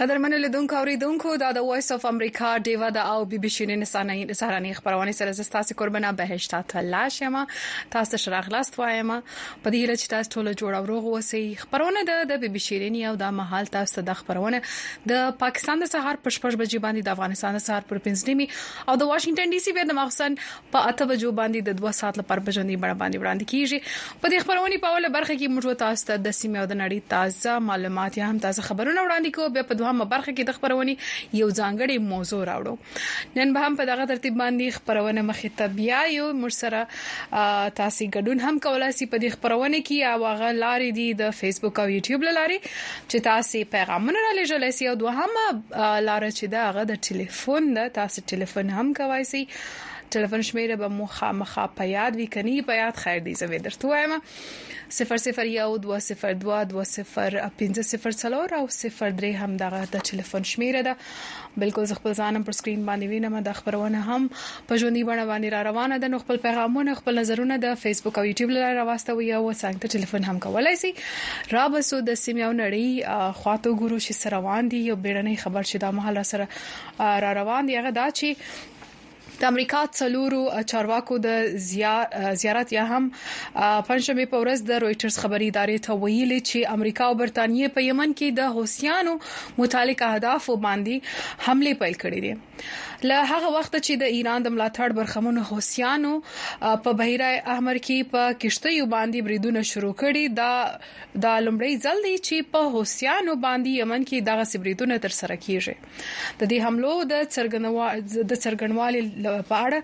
قدرمن لیدونکو اوریدونکو دا د وایس اف امریکا دیوا د او بي بي شین نسانه سهراني خبرونه سره زستاسو قربانه بهشت تعالی شمه تاسو شراغلاست وایم په دې لچ تاسو ټول جوړ او روغ اوسئ خپرونه ده د بي بي شيريني او دا مهال تاسو ته د خبرونه د پاکستان د سهار په 6 بجې باندې د افغانستان د سهار پر 5 نیمه او د واشنگټن ډي سي بیا د ماخصن په 8 بجو باندې د 2 ساعت لپاره په ژوندۍ بڼه باندې وړاندې کیږي په دې خبرونه په اوله برخه کې موږ تاسو ته د سیمه او د نړۍ تازه معلومات یا هم تازه خبرونه وړاندې کوو بیا په دوهمه برخه کې د خبرونه یو ځانګړي موضوع راوړو نن به هم په دغه ترتیب باندې خبرونه مخې ته بیا یو مرسره تاسو ګډون هم کولای شئ په دې خبرونه کې یا واغه لارې دي د فیسبوک او یوټیوب لارې چې تاسو پیغامونه را لېږلای شئ او دوهمه لار چې دا غو د ټلیفون ده تاسو ټلیفون هم کوي شئ ټلیفون شمیره به مو خامخا په یاد وی کني په یاد خیر دی زوی درته وایم 0012022050 او 03 هم دغه د ټلیفون شمیره ده بالکل زه خپل ځانم پر سکرین باندې وینم دا خبرونه هم په ژوندۍ بڼه باندې را روانه ده نو خپل پیغامونه خپل نظرونه د فیسبوک او یوټیوب لاره راوستوي او څنګه ته ټلیفون هم کولای شي را بسو د سیمې او نړۍ خواته ګورو چې سره روان دي یو بیړنۍ خبر چې دا مهال سره را روان دي هغه دا چې د امریکا څلورو چارواکو د زیارت یا هم پنځمه په ورځ د رويټرز خبري ادارې ته ویلي چې امریکا او برتانیې په یمن کې د حوثیانو متعلق اهداف باندې حمله پیل کړې دي له هغه وخت چې د ایران د ملاتړ برخمن حوثیانو په بحیره احمر کې په کشتیو باندې بریدونه شروع کړي دا د لومړی ځل دی چې په حوثیانو باندې یمن کې دغه سبریدونه تر سره کیږي د دې حملو د څرګندوالي په اړه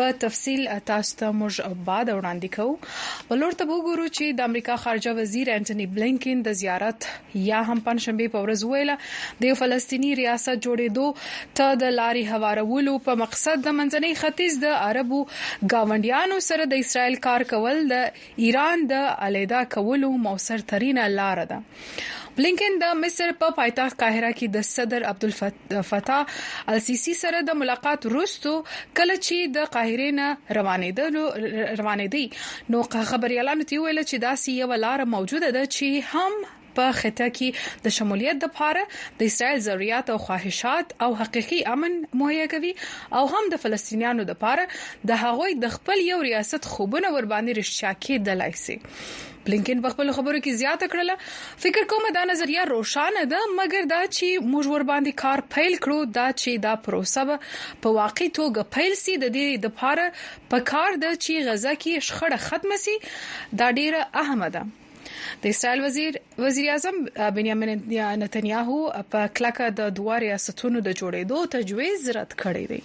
به تفصیل تاسو ته موږ بعد وړاندې کوو بل لور ته وګورو چې د امریکا خارجه وزیر انټونی بلینکن د زیارت یا هم پنځشنبه په ورځ ویل د یو فلسطینی ریاست جوړېدو ته د لارې هوارولو په مقصد د منځنۍ ختیځ د عربو گاونډیانو سره د اسرائیل کار کول د ایران د الیدا کولو موثر ترینه لار ده بلینکن د مصر په پایتخت قاهره کې د صدر عبدالفتاح السیسی سره د ملاقات وروسته کله چې د قاهره نه روانېدل روانېدي نو خبريالانو ته ویل چې داسې یو لار موجوده ده چې هم په خطه کې د شمولیت لپاره د اسرائیل ضرورت او خواهشات او حقيقي امن مهیا کوي او هم د فلسطینیانو لپاره د هغوی د خپل یو ریاست خوبونه ور باندې رښتیا کېدلای شي بلینکن په خپل خبرو کې زیاته کړله فکر کوم دا نظریه روښانه ده مګر دا چې موږ ور باندې کار پیل کړو دا چې دا پروسه به په واقعي توګه پیل سي د دې لپاره په کار ده چې غزه کې شخړه ختمه سي دا ډیره اهمه ده د اسرائیل وزیر وزیر اعظم بنیامین نتنیاهو په کلکه د دوه ریاستونو د جوړېدو تجویز رد کړی دی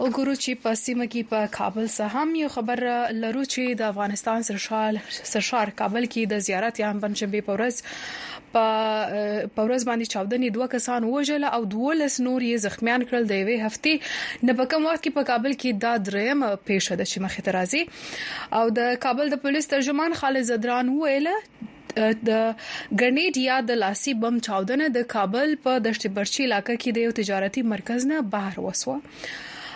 وګورو چې په سیمه کې په کابل سره هم یو خبر لرو چې د افغانستان سرشال سرشار کابل کې د زیارت یا پنځمبه پورز په پورز باندې چاودنې دوه کسان وژل او 12 نور یې زخمیان کړل د یوې هفتې نه په کم وخت کې په کابل کې دا دریم پیښه ده چې مخې ته راځي او د کابل د پولیس ترجمان خالد زدران وویل د ګرنیډ یا د لاسي بم چاودنه د کابل په دشت برچی علاقې کې د یو تجارتي مرکز نه بهر وسوه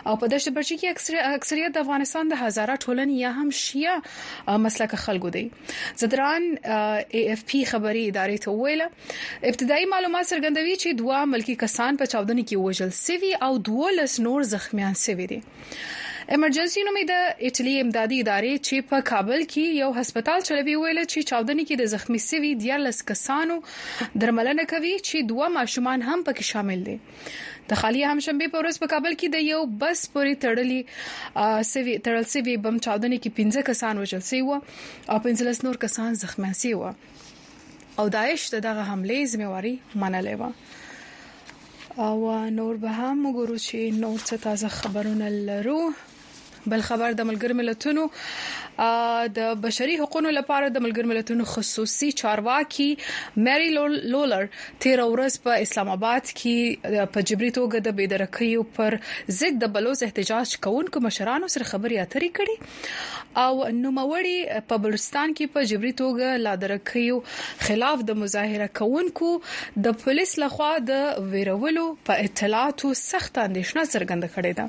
او په دشت برچی کې اکثریت د افغانستان د هزاره ټولنې یا هم شیعه مسلک خلکو دی زدران ای اف پی خبري ادارې ته ویل ابتدایي معلومات څرګندوي چې دوه ملکی کسان په چاودنه کې وژل سوي او 12 نور زخمیان سوي دي ایمرجنسي نومې د ایټلي امدادي ادارې چې په کابل کې یو هسپتال چلوي ویل چې چاودنې کې د زخمی سوي 14 کسانو درملنه کوي چې دوه ماشومان هم پکې شامل دي د خالی همشنبه په ورځ په کابل کې د یو بس پورې تړلې سوي تړل سوي بم چاودنې کې 15 کسان وژل سوي او 15 نور کسان زخمیان سوي او داعش د دغه حمله ذمہ واري منلې وه. او نور به هم وګورو چې نور څه تازه خبرونه لرو. بل خبر د ملګر ملتونو د بشري حقوقو لپاره د ملګر ملتونو خصوصي چارواکي مری لولر تیر ورځ په اسلام آباد کې په جبري توګه د بيدرکیو پر ضد د بلوز احتجاج کوونکو مشرانو سره خبري اترې کړي او نوموړي په بلوچستان کې په جبري توګه لا درکيو خلاف د مظاهره کوونکو د پولیس لخوا د ویرولو په اطلاعاتو سخت اندیشنه څرګنده کړې ده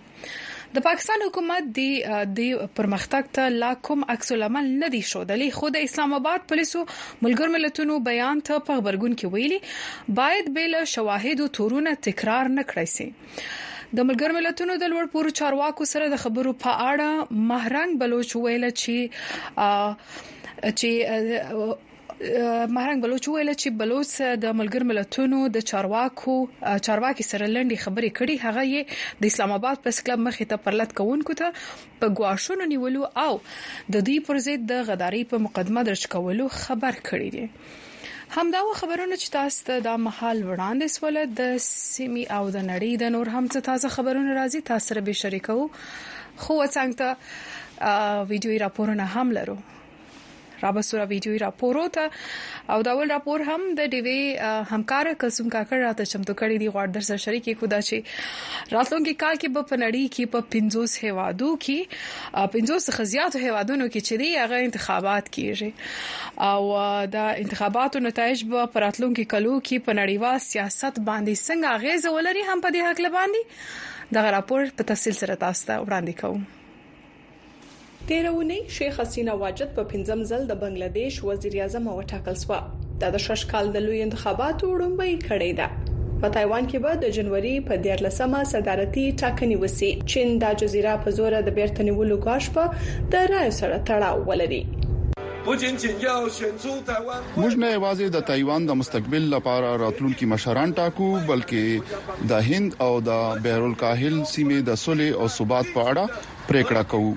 د پاکستان حکومت دی د پرمختګ ته لا کوم عکس العمل نه دی شودلی خو د اسلام آباد پولیسو ملګر ملتونو بیان ته په خبرګون کې ویلي باید بل شواهد او تورونه تکرار نه کړی سي د ملګر ملتونو د لوړ پورو چارواکو سره د خبرو په اړه مهرنګ بلوچ ویل چې چې مهرنګ بلوچ ویل چې بلوچ د ملګر ملتونو د چارواکو چارواکي سره لنډي خبرې کړي هغه یې د اسلام آباد پریس کلب مخې ته پرلط کوونکو ته په ګواښونو نیولو او د دوی پر ضد د غداري په مقدمه درج کولو خبر کړی دی همداو خبرونه چې تاسو ته دا مهال وړاندې سول د سیمي او د نړۍ د نور هم څه تازه خبرونه راځي تاسو سره به شریکو خو څنګه ته ویډیوي راپورونه هم لرو را بسوره ویډیوي راپورو ته او دا ول راپور هم د ډیوی همکار کلسوم کاکړ راته چمتو کړی دی غوړ در سره شریکې کو دا چې راتلونکي کال کې په پنړی کې په 50 هوادو کې 50 خزيات هوادونو کې چې دی هغه انتخابات کیږي او د انتخاباتو نتایج به پر اتلونکو کلو کې په نړیوال سیاست باندې څنګه اغیزه ولري هم په دې حق لباندي دغه راپور په تفصیل سره تاسو ته وړاندې کوو تیرونی شیخ حسینا واجد په پنځم ځل د بنگلاديش وزیراعظم وټاکل شو دا د شش کال د لوی انتخاباتو وړومبۍ کړۍ ده. په تایوان کې به د جنوري په دیارلس مه صدارتي ټاکني وسي. چین دا جزیره په زوره د بیرته نیولو ګواښ په د رایو سره تړاو ولري. موږ نه یوازې د تایوان د مستقبل لپاره راتلونکي مشران ټاکو، بلکې د هند او د بحرالکاهل سیمې د سولې او ثبات په اړه پرېکړه کوو.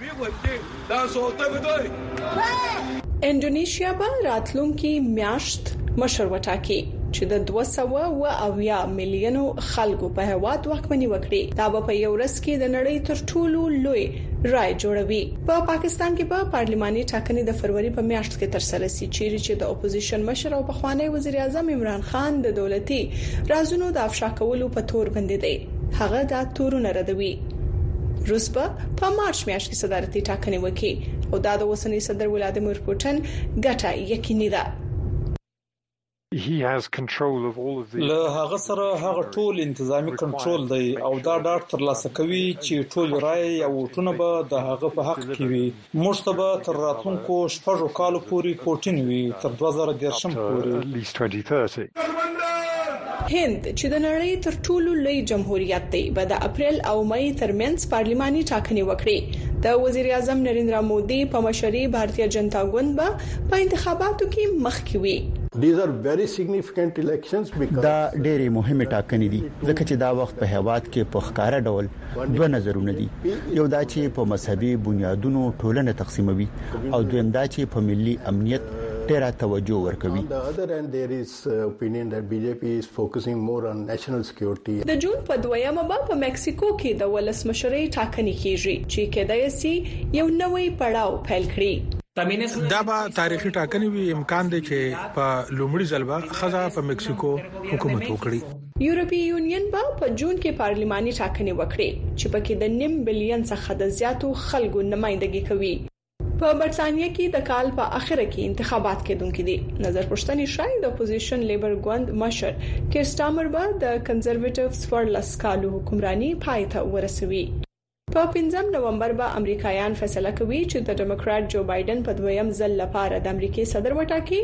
انډونیشیا به راتلونکې میاشت مشر وټاکي چې د دوه سوه او اویا میلیونو خلکو په هېواد واکمني وکړي. دا به په یوه ورځ کې د نړۍ تر ټولو لوی رایه جوړوي. په پاکستان کې به پارلماني ټاکنې د فروري په میاشت کې ترسره شي، چېرې چې د اپوزیشن مشر او پخوانی وزیراعظم عمران خان د دولتي رازونو د افشا کولو په تور بندي دی. هغه دا تورونه ردوي. روس به په مارچ میاشت کې صدارتي ټاکنې وکړي او دا د اوسنۍ صدر ولادیمیر پوتین ګټه یقیني ده له هغه سره هغه ټول انتظامی کنټرول دی او دا ډاډ ترلاسه کوي چې ټول رای او ووټونه به د هغه په حق کې وي موږ ته به تر راتلونکو شپږو کالو پورې پوټین وي، تر دوه زره دېرشم پورې. هند چې د نړۍ تر ټولو لوی جمهوریت دی، به د اپریل او مئ ترمنځ پارلماني ټاکنې وکړي. د وزیراعظم نریندرا مودي په مشرۍ بهارتیه جنتا ګوند به په انتخاباتو کې مخکې وي. دا ډېرې مهمې ټاکنې دي، ځکه چې دا وخت په هېواد کې په ښکاره ډول دوه نظرونه دي یو دا چې په مذهبي بنیادونو ټولنه تقسیموي او دویم دا چې په ملي امنیت ډیره توجه ورکوي د جون په دویمه به په مکسیکو کې د ولسمشرۍ ټاکنې کیږي چې کیدای شي یو نوی پړاو پیل کړي. دا به تاریخي ټاکنې وي، امکان دی چې په لومړي ځل به ښځه په مکسیکو حکومت وکړي. یورپي یونین به په جون کې پارلماني ټاکنې وکړي چې پکې د نیم بلیون څخه د زیاتو خلکو نمایندګي کوي. په برتانیه کې د کال په اخره کې انتخابات کیدونکي دي. نظر پوښتنې ښایي د اپوزیشن لیبر ګوند مشر کیرسټامر به د کنزرویټیو څوارلس کالو حکمراني پای ته ورسوي. په پنځم نومبر به امریکایان فیصله کوي چې د ډیموکراټ جو بایډن په دویم ځل لپاره د امریکې صدر وټاکي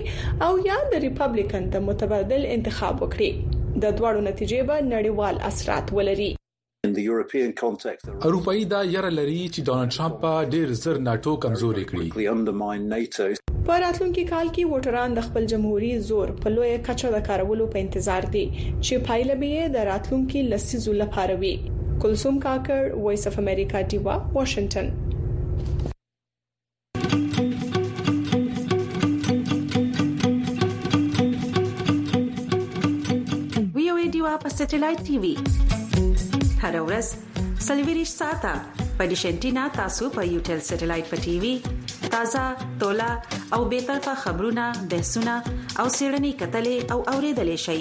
او یا د ریپبلیکن د متبادل انتخاب وکړي. د دواړو نتیجې به نړیوال اثرات ولري. اروپایي دا یره لري چې ډونالډ ټرمپ به ډیر زر ناټو کمزورې کړي. په راتلونکي کال کې ووټران د خپل جمهوري زور په لویه کچه د کارولو په انتظار دي چې پایله به یې د راتلونکي لسیزو لپاره وي. کلثوم کاکړ وایس اف امریکا ډیوا واشنگټن ډیوا په سټلایټ ټي وي هر ورځ سلویریش ساته په ډیشنټینا تاسو په یو ټل سټلایټ په ټي وي تازه تولا او به طرفه خبرونه بحثونه او سیړنی کتلې او اوریدلې شي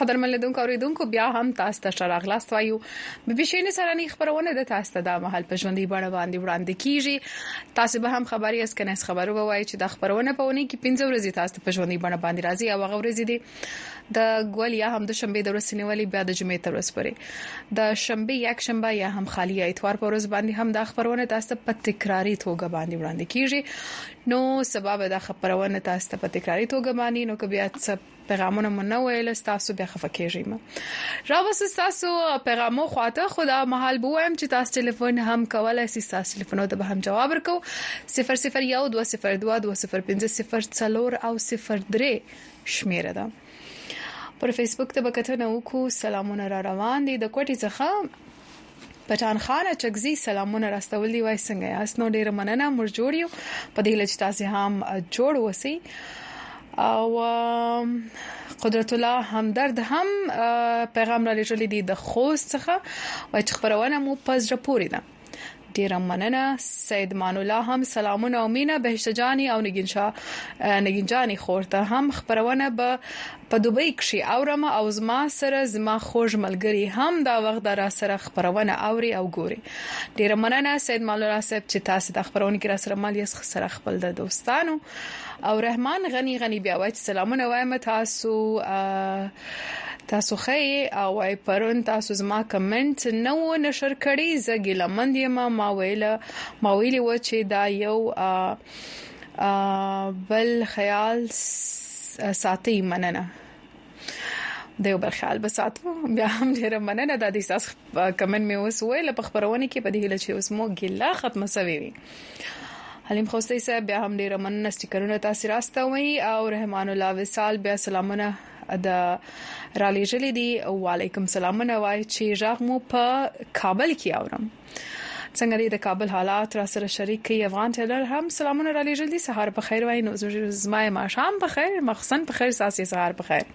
قدرمن لیدونکو اوریدونکو بیا هم تاسو ته شراغلاست وایو به بشینه سرانی خبرونه د تاسو ته د محل پژوندۍ بڼه باندې وړاندې کیږي تاسو به هم خبري اس کنه خبرو وایي چې د خبرونه په ونی کې 15 ورځې تاسو ته پژوندۍ بڼه باندې راځي او غوړې دي د ګول یا هم د شنبه د ورځې نیولې بیا د جمعې تر ورځې پورې د شنبه یک شنبه یا هم خالی اتوار پر ورځ باندې هم دا خبرونه تاسو ته په تکراری توګه باندې وړاندې کیږي نو سبب دا خبرونه تاسو ته په تکراری توګه باندې نو که بیا څه پیغامونه مو نه ویل تاسو بیا خفه کیږئ راوس تاسو پیغامو خواته خدا محل بوم چې تاسو ټلیفون هم کولای شئ تاسو ټلیفونو ته به هم جواب ورکو 0012022050 او 03 شمیره ده پر فیسبوک ته بکتنه وکړو سلامونه را روان دي د کوټي څخه پټان خان چکزي سلامونه راستول دی وای څنګه یاست نو ډیره مننه مر جوړ یو په دې لچ تاسو هم جوړ وسی او قدرت الله همدرد هم پیغام را لېږلی دی د خوست څخه وای خبرونه مو پزړه پوری ده ډیره مننه سید مان الله هم سلامونه او مینا بهشت جانی او نگین شاه نگین جانی خورته هم خبرونه به په دوبۍ کې اورم او زما سره زما خوږ ملګری هم دا وخت را سره خبرونه اوري او ګوري ډیره مننه سید مان الله صاحب چې تاسو د خبرونه کې را سره مل یې سره خپل د دوستانو او رحمان غنی غنی بیا وای سلامونه وایم تاسو تاسو خه او وای پرون تاسو زما کمنټ نه و نشر کړی زه ګیله مند یم ما ویل ما ویلی و چې دا یو بل خیال ساتي مننه د یو بل خیال به ساتو بیا هم ډیره مننه د دې ساس کمنټ مې اوس ویل په خبرونه کې په دې هله چې اوس مو ګیله ختمه سوي وي حلیم خوستی صاحب بیا هم ډیره مننه سټیکرونه تاسو راستوي او رحمان الله وصال بیا سلامونه د رالیږلې دي وعلیکم سلامونه وای چې ژغ مو په کابل کې اورم څنګه دی د کابل حالات را سره شریک کی افغان ټیلر هم سلامونه را لېږل دي سهار په خیر وای نو زما ما شام په خیر مخسن په خیر ساسي سهار په خیر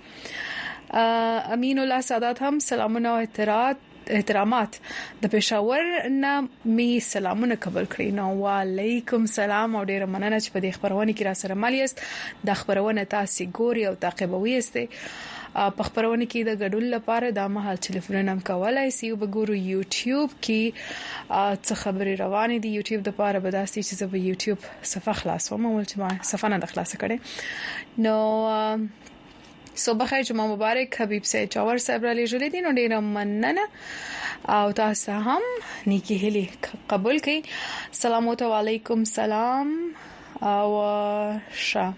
امین الله سادات هم سلامونه او احترام احترامات د پېښور نه می سلامونه قبول کړئ نو وعلیکم سلام او ډیره مننه چې په دې خبرونه کې را سره مل یاست د خبرونه تاسو ګوري او تعقیبوي است په خبرونه کې د ګډون لپاره د مهال ټلیفون هم کولای سی او بګورو یوټیوب کې څه خبرې روانې دي یوټیوب د لپاره به داسې چې زه به یوټیوب صفحه خلاصوم ول چې ما صفحه نه د خلاص کړي نو صبح خیر جمعه مبارک حبیب صاحب چاور صاحب را لېږلې دي نو ډیره مننه او تاسو هم نیکی هلي قبول کړئ سلام علیکم سلام او شه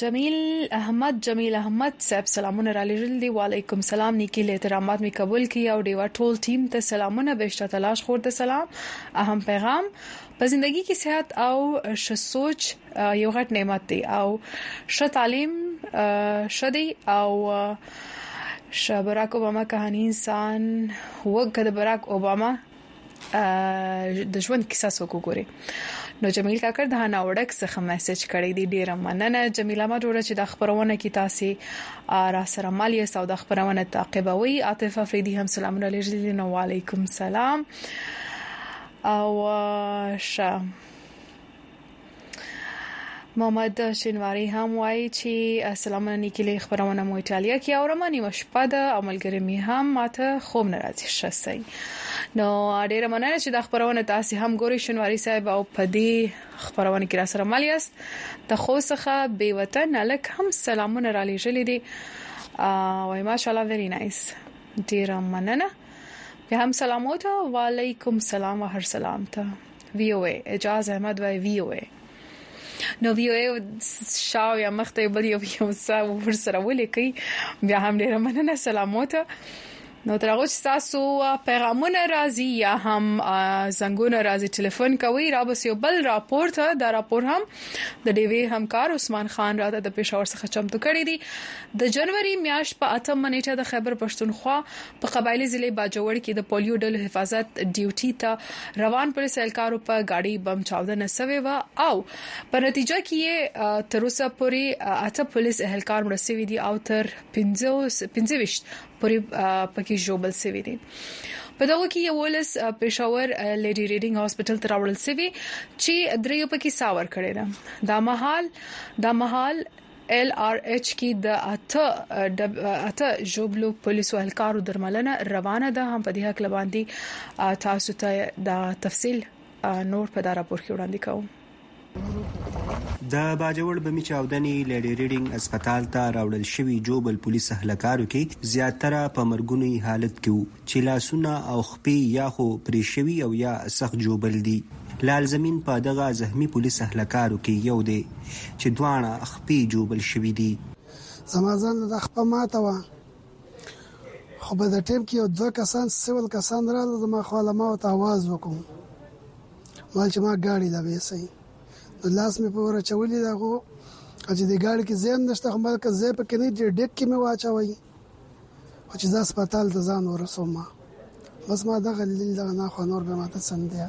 جمیل احمد جمیل احمد صاحب سلامونه را لېږل دي وعليکم سلام نیکی له احترامات می قبول کی او ډیوا ټول ټیم ته سلامونه بهشته تلاش خور ته سلام اهم پیغام په زندګی کی صحت او ښه سوچ یو غټ نعمت دی او ښه تعلیم ښه دی او ښه براک اوباما کهانی انسان وګ که د براک اوباما د ژوند کیسه څوک وګوري نو جمیل کاکر د هانا وړک څخه میسج کړی دی ډیره مننه جمیل احمد وروره چې د خبرونه کې تاسو را سره مل یې سودا خبرونه تعقیبوي عاطف افریدي هم سلامونه لري نو وعلیکم سلام او شه محمد شینواری هم وایي چې السلام علیکم له خبرونه مو ایتالیا کې او رمانی مشپه د عملګری می هم ماته خوب ناراضي شسي نو ډیره مننه چې د خبرونه تاسو هم ګوري شینواری صاحب او پدی خبرونه کې را سره مل یاست د خو څخه بی وطن الک هم سلامونه را لېږلې دي وای ماشاءالله ویری نایس ډیره مننه بیا هم سلامو ته وعلیکم سلام او هر سلام ته وی او اجازه احمد وای وی او نو وی او شاو یا مخته بل یو یو څه ور سره ولیکي بیا هم ډیر مننه سلامو ته نو تر هغه چې تاسو پیغامونه راځي یا هم زنګونه راځي ټلیفون کوي را بس یو بل راپور ته دا راپور هم د ډیوی همکار عثمان خان راته د پېښور څخه چمتو کړی دی د جنوري میاشت په اتم نیټه د خیبر پښتونخوا په قبایلي ضلع باجوړ کې د پولیو ډلو حفاظت ډیوټي ته روان پولیس اهلکارو په ګاډي بم چاودنه سوې وه او په نتیجه کې یې تر اوسه پورې اته پولیس اهلکار مړه سوي دي او تر 25 پورې پکې ژوبل سوي دي په دغه کې یو لس پېښور لیډي ریډینګ هسپټل ته راوړل سوي چې درې په کې ساور کړی ده دا مهال دا مهال ال ار اچ کې د اته ژوبلو پولیسو اهلکارو درملنه روانه ده هم په دې حق لباندي تاسو ته دا تفصيل نور په دا راپور کې وړاندې کوم د باجوړ بمی چاودنې لیډي ریډینګ اسپتال ته راوړل شوي جوبل پولیس اهلکارو کې زیاتره په مرګونی حالت کې وو چې لاسونه او خپې یا خو پرې شوي او یا سخت ژوبل دي. لال زمین په دغه زخمي پولیس اهلکارو کې یو دی چې دواړه خپې ژوبل شوي دي. زما ځان ته دا خپه ماته وه خو په دې ټیم کې یو دوه کسان چې سیول کسان راغلل زما خوا له ما ورته اواز وکړو مال چې ما ګاډي له ویسئ نو لاس مې په ور اچولي ده خو چې د ګاډي کې ځای هم نشته خو مال که ځای پکې نه ډېر ډېک کې مې واچوي خو چې زه هسپتال ته ځان ورسوم، بس ما دغه لیدل دغه نه خو نور به ماته څه نه دي.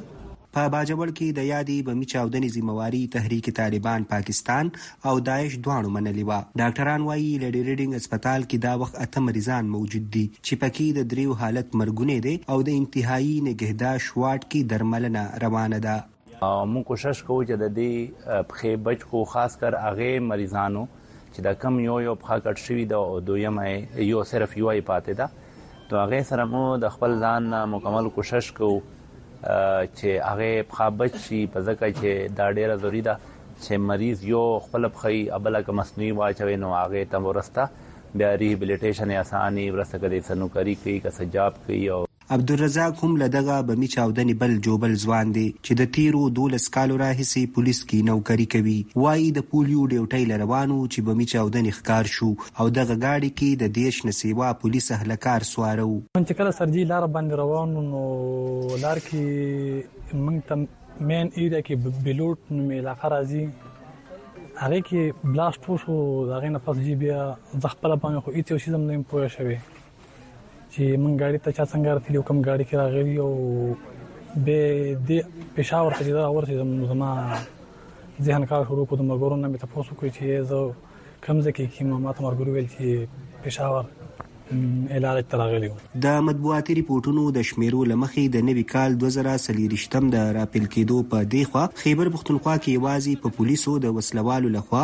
په باجوړ کې د یادې بمي چاودنې ذمه واري تحریک طالبان پاکستان او داعش دواړو منلې وه. ډاکټران وايي لیډي ریډنګ هسپتال کې دا وخت اته مریضان موجود دي چې پکې د دریو حالت مرګونی دی او د انتهايي نګهداشت وارډ کې درملنه روانه ده. مون کوشش کوو چې د دې پخې بچ کو خاص کر هغه مریضانو چې دا کم یو یو پخا کټ شوی دا او دویمه یو صرف یو ای پاتې ده نو هغه سره مو د خپل ځان مکمل کوشش کوو چې هغه پخا بچ شي په ځکه چې دا ډیره ضروری ده چې مریض یو خپل پخې ابله کوم مصنوعي واچوي نو هغه ته ورسته بیا ریهابلیټیشن اساني ورسته کوي سنوکري کوي که سجاب کوي او عبدالرزاق هم له دغه بمي چاودنې بل ژوبل ځوان دی چې د تېرو دولس کالو راهیسې پولیس کې نوکري کوي. وايي د پولیو ډیوټۍ له روان و چې بمي چاودنې ښکار شو او دغه ګاډي کې د دېرش نه سېوا پولیس اهلکار سواره و. مونږ چې کله سرجي لاره باندې روان وو نو لار کې مونږ ته مین ایریا کې بیلوټ نومې علاقه راځي هغې کې بلاسټ وشو د هغې نه پس جي بیا زه خپله باندې خو هیڅ یو څیز هم نه یم پوه شوی. چې مونږ ګاډي ته چا څنګه راتلی کوم ګاډي کې راغلی او به د پېښور ته دا ورته زما ذهن کار شروع کړو مګورو نه مې تاسو کوی چې زه کم ځکه کې ما ماته مرګور ویل چې پېښور اعلان ته راغلی و د مطبوعاتي ریپورتونو د شمیرو لمخې د نوي کال 2023م د راپیل کېدو په دی خوا خیبر پښتونخوا کې یوازې په پولیسو د وسلوالو لخوا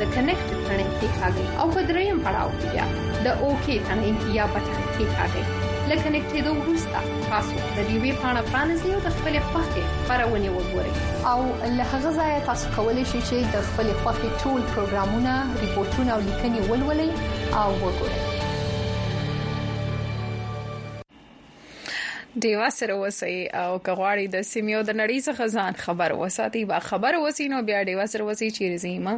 د کنیکټ تڼۍ کیکاږئ او په دریم پړاو کې بیا د اوکی تڼۍ یا بټن کیکاږئ له کنیکټېدو وروسته تاسو د دې وی پاڼه پرانیزئ او د خپلې خوښې خبرونه وګورئ او له هغه ځایه تاسو کولی شئ چې د خپلې خوښې ټول پروګرامونه، ریپورتونه او لیکنې ولولئ او وګورئ دیوا سره وسی او کغواړي د سیمیو د نړۍ څخه ځان خبر وساتي با خبر وسی نو بیا دیوا سره وسی چیرې زیمه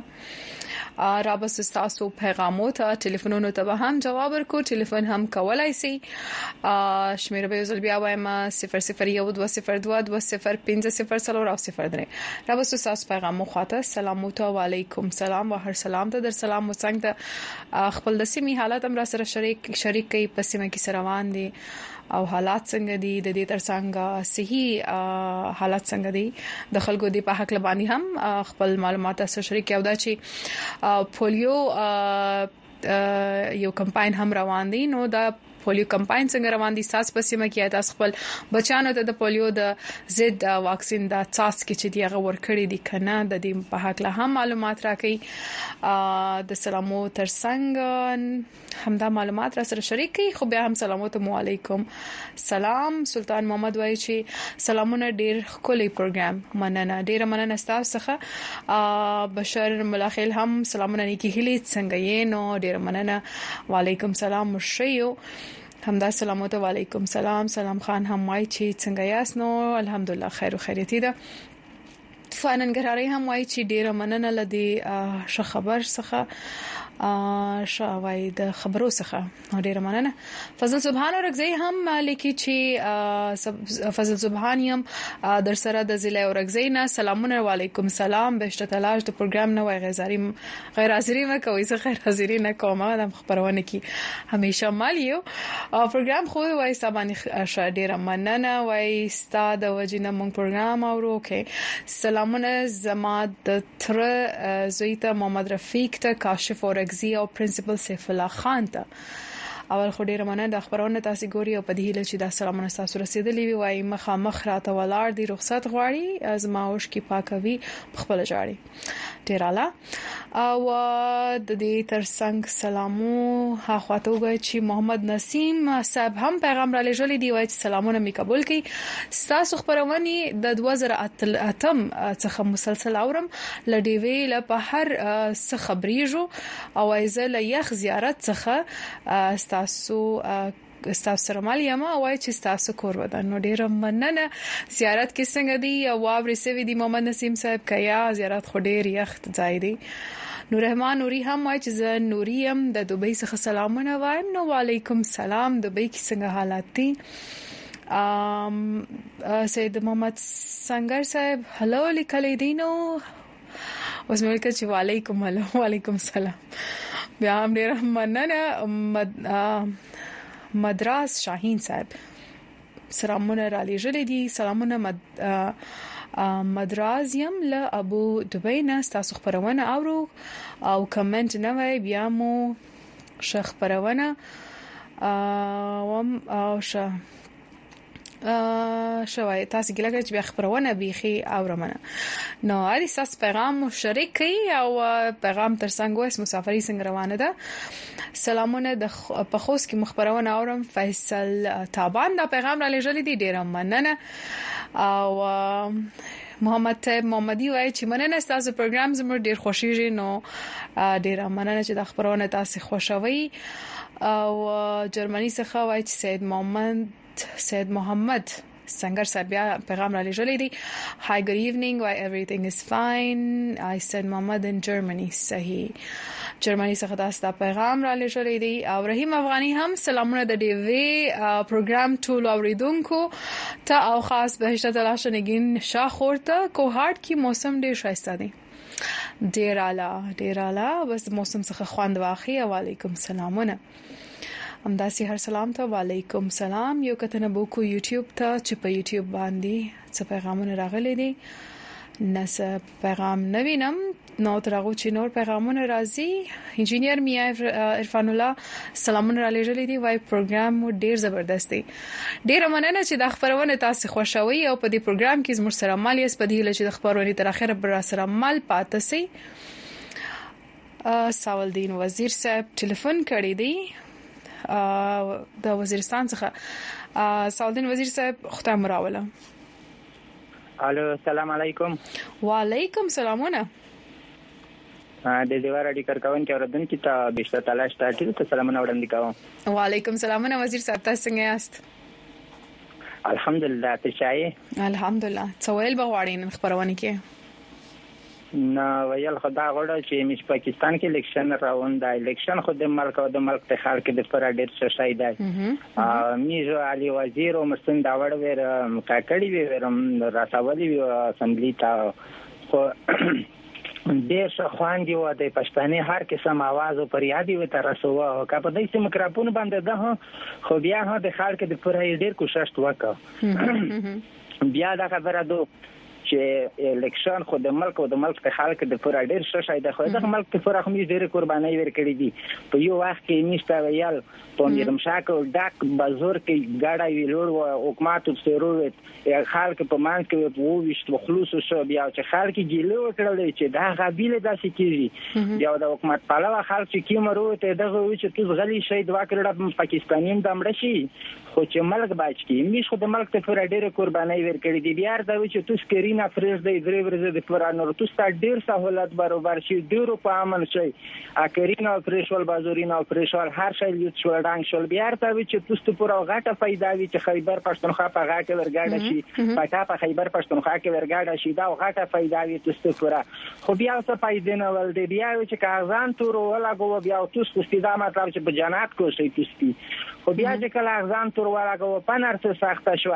را بس تاسو پیغامو ته ټلیفونونو ته هم جواب ورکو ټلیفون هم کولای شي شمیر به زل بیا وایم 0012022050 او 03 را بس تاسو پیغامو خواته سلام علیکم سلام و هر سلام ته در سلام وسنګ ته خپل د سیمې حالات هم راسره شریک کړئ په سیمه کې سره روان دي او حالات څنګه دي د دې ترڅنګ صحي حالات څنګه دي د خلکو د په حق لباندي هم خپل معلومات سره شریک او دا چې پولیو یو کمپاین هم روان دي نو دا پولیو کمپاین څنګه روان دي تاسو په سیمه کې تاسو خپل بچانو ته د پولیو د ضد واکسین د څاڅکي چې دی هغه ورکړي دي کنه د دې په حق له هم معلومات راکړي د سلامو ترڅنګ همدا معلومات را سره شریک کړئ خو بیا هم سلامو ته علیکم سلام سلطان محمد وایي چې سلامونه ډیر ښکلی پروګرام مننه. ډیره مننه ستاسو څخه بشر ملاخیل هم سلامونه نیکی هلی څنګه یې نو ډیره مننه وعلیکم سلام مشیو همدا سلام ته وعلیکم سلام سلام خان هم وای چې څنګه یاس نو الحمدلله خیر او خیریت ده فننګراري هم وای چې ډیره مننه لدی ش خبر څخه شاوای د خبرو څخه ډیره مننه فضل سبحان اورګزی هم لیکي چې فضل سبحان يم در سره د ضلع اورګزی نه سلامونه علیکم سلام بهشته تلاش د پروګرام نوې غزاري غیر حاضری ما کوي زه غیر حاضری نه کوم د خبرونه کی همیشه مال یو پروګرام خو وای سبانی ډیره مننه وای ستاد وجنه مون پروګرام اورو کې سلامونه زما د تره زوی ته محمد رفیق ته کاشف اورکزی او پرنسپل سیف الله خان ته اول خو ډیره مننه د خبرونه تاسو ګوري او په دې هیله چې دا سلامونه تاسو رسیدلی وي وای مخه مخ راته ولاړ دي رخصت غواړي زما اوش کې پاکوي په خپل جاړي ډیراله او د دې ترڅنګ سلامو هاخواته وګورئ چې محمد نسیم صاحب هم پیغام را لېږلی دی وای چې سلامونه می قبول کړي ستاسو خپروني د دوه زره اتم څخه مسلسل اورم له ډیوې له په هر څه خبرېږو او ایزه له یخ زیارت څخه ستاسو ستاسو سره مل یم او وای چې ستاسو کور ودان نو ډیر مننه زیارت کې څنګه دی او واوري سوي دی محمد نسیم صاحب کیا زیارت خو ډیر یخ ځای دی نور رحمان نوري هم وای چې زه نوري يم د دوبۍ څخه سلامونه وایم نو وعليکم سلام دوبۍ کې څنګه حالات دي ام سید محمد سنگر صاحب هلو لیکلې دي نو اوس مې وکړ چې وعلیکم هلو وعلیکم سلام بیا هم ډیر مننه مد... مدراس شاهین صاحب سلامونه را لېږلې دي سلامونه مد... مدراز يم له ابو دوبۍ نه تاسو خبرونه اورو او کمنټ نه وای بیا مو شه خبرونه وم او شه شوای تاسو ګیله کوي چې بیا خبرونه بيخي او رمنه نو علي ساس پیغام مشرک کی او پیغام تر څنګه وس مسافري څنګه روانه ده سلامونه د پخوس کې مخبرونه اورم فیصل تابان دا پیغام را لېږل دي ډیره مننه او محمد طیب محمدي وایي چې مننه تاسو پروګرام زموږ ډیر خوشیږي نو ډیر مننه چې د خبرونه تاسو خوشوي او جرمني څخه وایي چې سید محمد سید محمد سنگر صاحب بیا پیغام را لېږلی دی هاي ګډ ایوننګ وای ایوریثینګ از فاین آی سید محمد ان جرمني صحیح جرمني څخه تاسو ته پیغام را لېږلی دی او رحیم افغاني هم سلامونه د ډیوی پروګرام ټول اوریدونکو ته او خاص بهشته تلاشنګین شاخورته کوهارت کې موسم ډیر شایسته دی ډیر اعلی ډیر اعلی بس موسم څخه خوند واخی وعلیکم سلامونه همداسې هر سلام ته وعلیکم سلام یو کتنه بوکو یوټیوب ته چې په یوټیوب باندې څه پیغامونه راغلي دي نس پیغام نوینم نو تر هغه چې نور پیغامونه راځي انجنیر میا عرفان الله سلامونه را لېږلې دي وای پروګرام مو ډیر زبردست دی ډیره مننه چې د خبرونه تاسو خوشاوي او په دې پروګرام کې زموږ سره مال یې سپدې لچې د خبرونه تر اخره بر سره مال پاتې سي ساول دین وزیر صاحب ټلیفون کړی دی د وزیرستان څخه ساول دین وزیر صاحب خدای مراوله الو السلام علیکم وعلیکم سلامونه د دیوار اړي کارکون کې اوردونکو ته بشته تلاش ته ټول ته سلامونه وړاندې کوم وعلیکم سلامونه وزیر صاحب تاسو څنګه یاست الحمدلله ته شای الحمدلله څویل بغواړین خبرونه کې نه ویل خو دا غوړه چې مش پاکستان کې الیکشن راون دا الیکشن خو د ملک او د ملک د خلک د پر ډیر څه شای دی میز علي وزیر او مستند دا وړ ویر کاکړی ویر راسولی وی اسمبلی تا خو ډیر ښه خوان دی و د پښتني هر قسم आवाज او پر یادی و تر رسوه او کپ د سیم کراپون باندې ده خو بیا هم د خلک د پر ډیر کوشش وکړ بیا دا خبره دوه چې الیکشن خو د ملک او د ملک د خلک د پوره ډیر ښه شای د خو د ملک د پوره هم ډیر قرباني ورکړي دي په یو وخت کې نشته ویل په نظام شاکو ډاک بازور کې ګاډه ویلور او حکومت او سروت خلک په مان کې په وښت خلوص شو بیا چې خلک ګیله وکړل چې دا غبیله داسې کیږي بیا د حکومت پلوه خلک چې کیمرو ته دغه چې تاسو غلي شي دوا کړل پاکستانیم دمړ شي خو چې ملک باج کې انګلیش خو د ملک ته پورا ډېرې قربانۍ ورکړې دي بیا ارته وي چې توس کری نه فرېز دی درې ورځې د پورا نور توس ته ډېر سهولت برابر شي ډېرو په امن شي اکرین او پرېشول بازورین او پرېشول هر شي لیت شو ډنګ شول بیا ارته وي چې توس ته پورا غټه پیدا وي چې خیبر پښتونخوا په غاټه ورګاډه شي پټا په خیبر پښتونخوا کې ورګاډه شي دا غټه پیدا وي توس ته پورا خو بیا څه پیدا نه ول دی بیا وی چې که اغزان تورو ولګو بیا توس کوستی دا مطلب چې په جنات کو شي کوستی خو بیا چې کله اغزان تور ولګو پنر څه سخت شو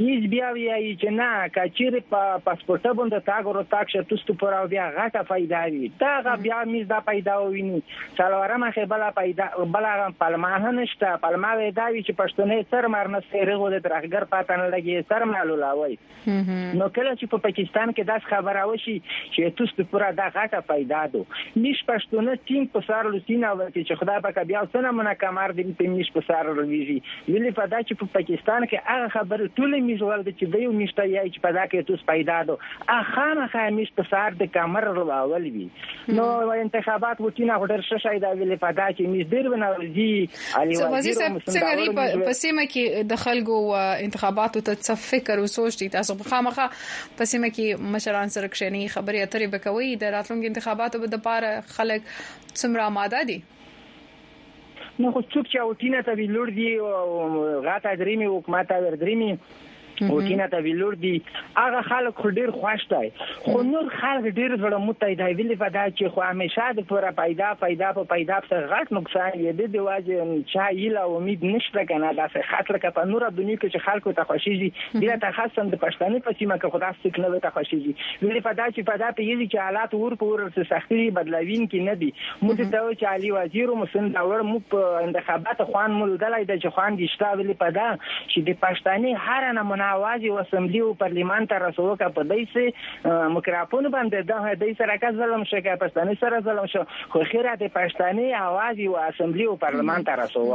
یز بیا وی چې نه کچیر په پاسپورت باندې تاګ ورو تاک شه توس تو پر بیا غټه فائدہ وی دا غ بیا میز دا پیدا ویني څلورمه خې بل پیدا بل غم پلمه نشته پلمه دا وی چې پښتنې سر مرنه سره غو د درخګر پاتنه لګي سر مالو لاوي نو کله چې په پاکستان کې داس خبره وشي چې توس په پورا دا غټه پیدا دو مش پښتون ټینګ په سر لوسینا ورته چې خدا پاک بیا سره مونږه کمر دې په مش په سر رويږي ویلي په دا چې په پاکستان کې هغه خبره ټول میژول د چې دیو مشته یې چې په دا کې توس پیدا دو اخامه خامش په سر د کمر رواول وی نو انتخابات وتی نه هډر شه شاید ویل پدا چې مز ډیر وناوزی علي وزیر څنګه دی په سیمه کې د خلکو او انتخاباتو ته څه فکر او سوچ دي تاسو په خامخه په سیمه کې مشران سره کښنی خبرې اترې بکوي د راتلونکو انتخاباتو په لپاره خلک څومره آماده دي نه خو څوک چې اوټینه ته وی لور دی غاته درېمي حکومت ور درېمي اوټینه ته وی لور دی هغه خلک خو ډیر خوښ دی خو نور خلک ډیر زړه متای دی ویلې په دا چې خو همیشه د پوره پیدا پیدا په پیدا سره غټ نقصان یې د دی واځي چا یلا امید نشته کنه دا څه خاطر کې په نور دنیا کې چې خلکو ته خوشی دي بیا ته خاصم د پښتنې په سیمه کې خدا ستک نه ته خوشی دي ویلې په دا چې په دا پیږي چې حالات ور پور سختي بدلوین کې نه دي مو ته ته چې علي وزیر مو سن دا وړ مو په انتخابات خوان مو دلای د چې خوان دي شته ولې پدا چې د پښتني هر نه مناواز او اسمبلی او پارلیمان ته رسو کا په دې سي مکرافون باندې د دې سره کا ظلم شي کا پښتني سره ظلم شو خو خیره د پښتني اواز او اسمبلی او پارلیمان ته رسو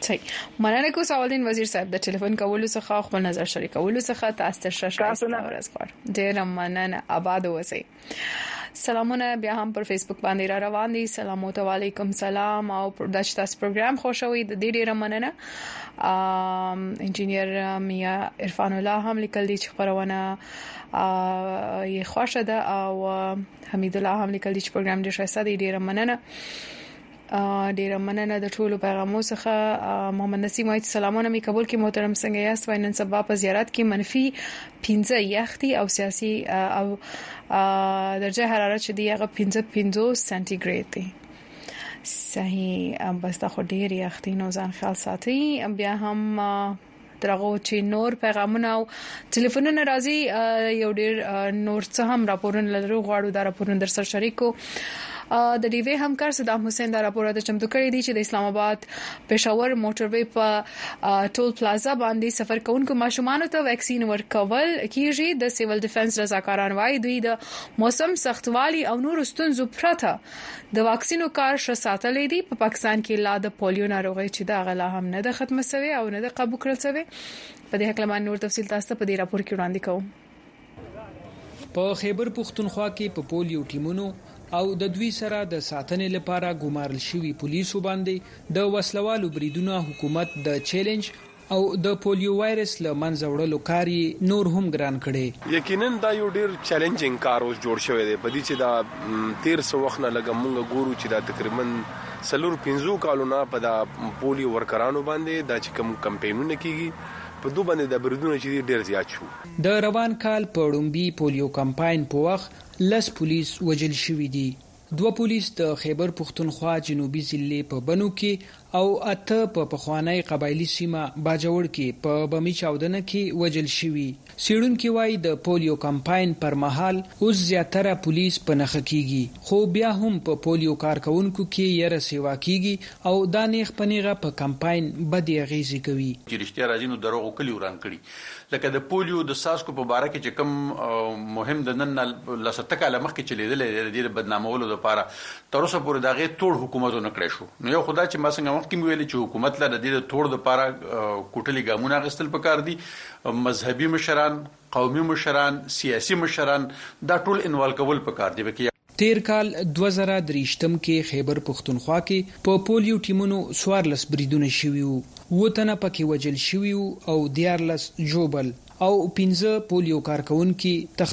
صحیح مننه کو سوالین وزیر صاحب د ټلیفون کولو څخه خپل نظر شریکولو څخه تاسو ته ښه ښه ورځ غواړم ډیر مننه آباد اوسئ سلامونه بیا هم پر فیسبوک باندې را روان دي سلام علیکم سلام او د تاسو پروګرام خوشوي د دې ډیره مننه انجنیر میا عرفان الله هم لیکل دي چې خبرونه یې خوښه ده او حمید الله هم لیکل دي چې پروګرام ډیر ښه دی ډیره مننه ډیره مننه د ټولو پیغامو څخه محمد نسیم وایي سلامونه می قبول کې محترم څنګه یاست وای نن سبا په زیارت کې منفي 15 یختی او سیاسي او درجه حرارت چې دی هغه 15 50 سانتي ګریډ دی صحیح بس دا خو ډیر یختی نو ځان خیال ساتي بیا هم تر هغه چې نور پیغامونه او ټلیفونونه راځي یو ډیر نور څه هم راپورونه لرو غواړو دا راپورونه در سره شریکو د ډي وی همکار صدام حسین دا راپور د چمتو کړی دی چې د اسلام آباد پېښور موټروي په ټول پلازا باندې سفر کوونکو ماشومان ته ویکسین ورکول کیږي د سیول ډیفنس رضاکاران وایي دوی د موسم سختوالي او نور ستونزو پرته د واکسینو کار ښه ساتلی دی، په پاکستان کې لا د پولیو ناروغۍ چې ده هغه لا هم نه ده ختمه شوې او نه ده قابو کړل شوې. په دې هکله به نور تفصیل تاسو ته په دې راپور کې وړاندې کوو. په خیبر پښتونخوا کې په پولیو ټیمونو او د دوی سره د ساتنې لپاره ګومارل شوي پولیسو باندې د وسلوالو بریدونه حکومت د چیلنج او د پولیو وایرس له منځه وړلو کار یې نور هم ګران کړی. یقینا دا یو ډیر چیلنجنګ کار اوس جوړ شوی دی په دې چې دا تیر څه وخت نه لږه مونږ ګورو چې دا تقریبا څلور پنځو کالو نه په دا پولیو ورکرانو باندې دا چې کوم کمپینونه کیږي په دو باندې دا بریدونه چې دي ډیر زیات شو. د روان کال په ړومبي پولیو کمپاین په وخت لس پولیس وژل شوي دي. دوه پولیس د خیبر پښتونخوا جنوبي ضلعې په بنو کې او اته په پخوانۍ قبایلي سیمه باجوړ کې په بمي چاودنه کې وژل شوي. څېړونکي وايي، د پولیو کمپاین پر مهال اوس زیاتره پولیس په نښه کېږي، خو بیا هم په پولیو کارکوونکو کې یره سېوا کېږي او دا نېغ په نېغه په کمپاین بدې اغېزې کوي. چې رښتیا راځي نو دروغو کلي وران کړي لکه د پولیو د څاڅکو په باره کې چې کوم مهم د نن نه لسته کاله مخکې چلیدلی دی د دې د بدنامولو لپاره تر اوسه پورې د هغې توړ حکومت ونه کړی شو نو یو خدا چې ما څنګه مخکې مې ویلي چې حکومت له د دې د توړ لپاره کوټلي ګامونه اخیستل پکار دي مذهبي مشران قومي مشران سیاسي مشران دا ټول انوال کول پکار دي تېر کال دوه زره درویشتم کې خیبر پښتونخوا کې په پولیو ټیمونو څوارلس بریدونه شوي وو، اووه تنه په کې وژل شوي وو او دیارلس ژوبل او پنځه پولیو کارکوونکي تښتولي وو.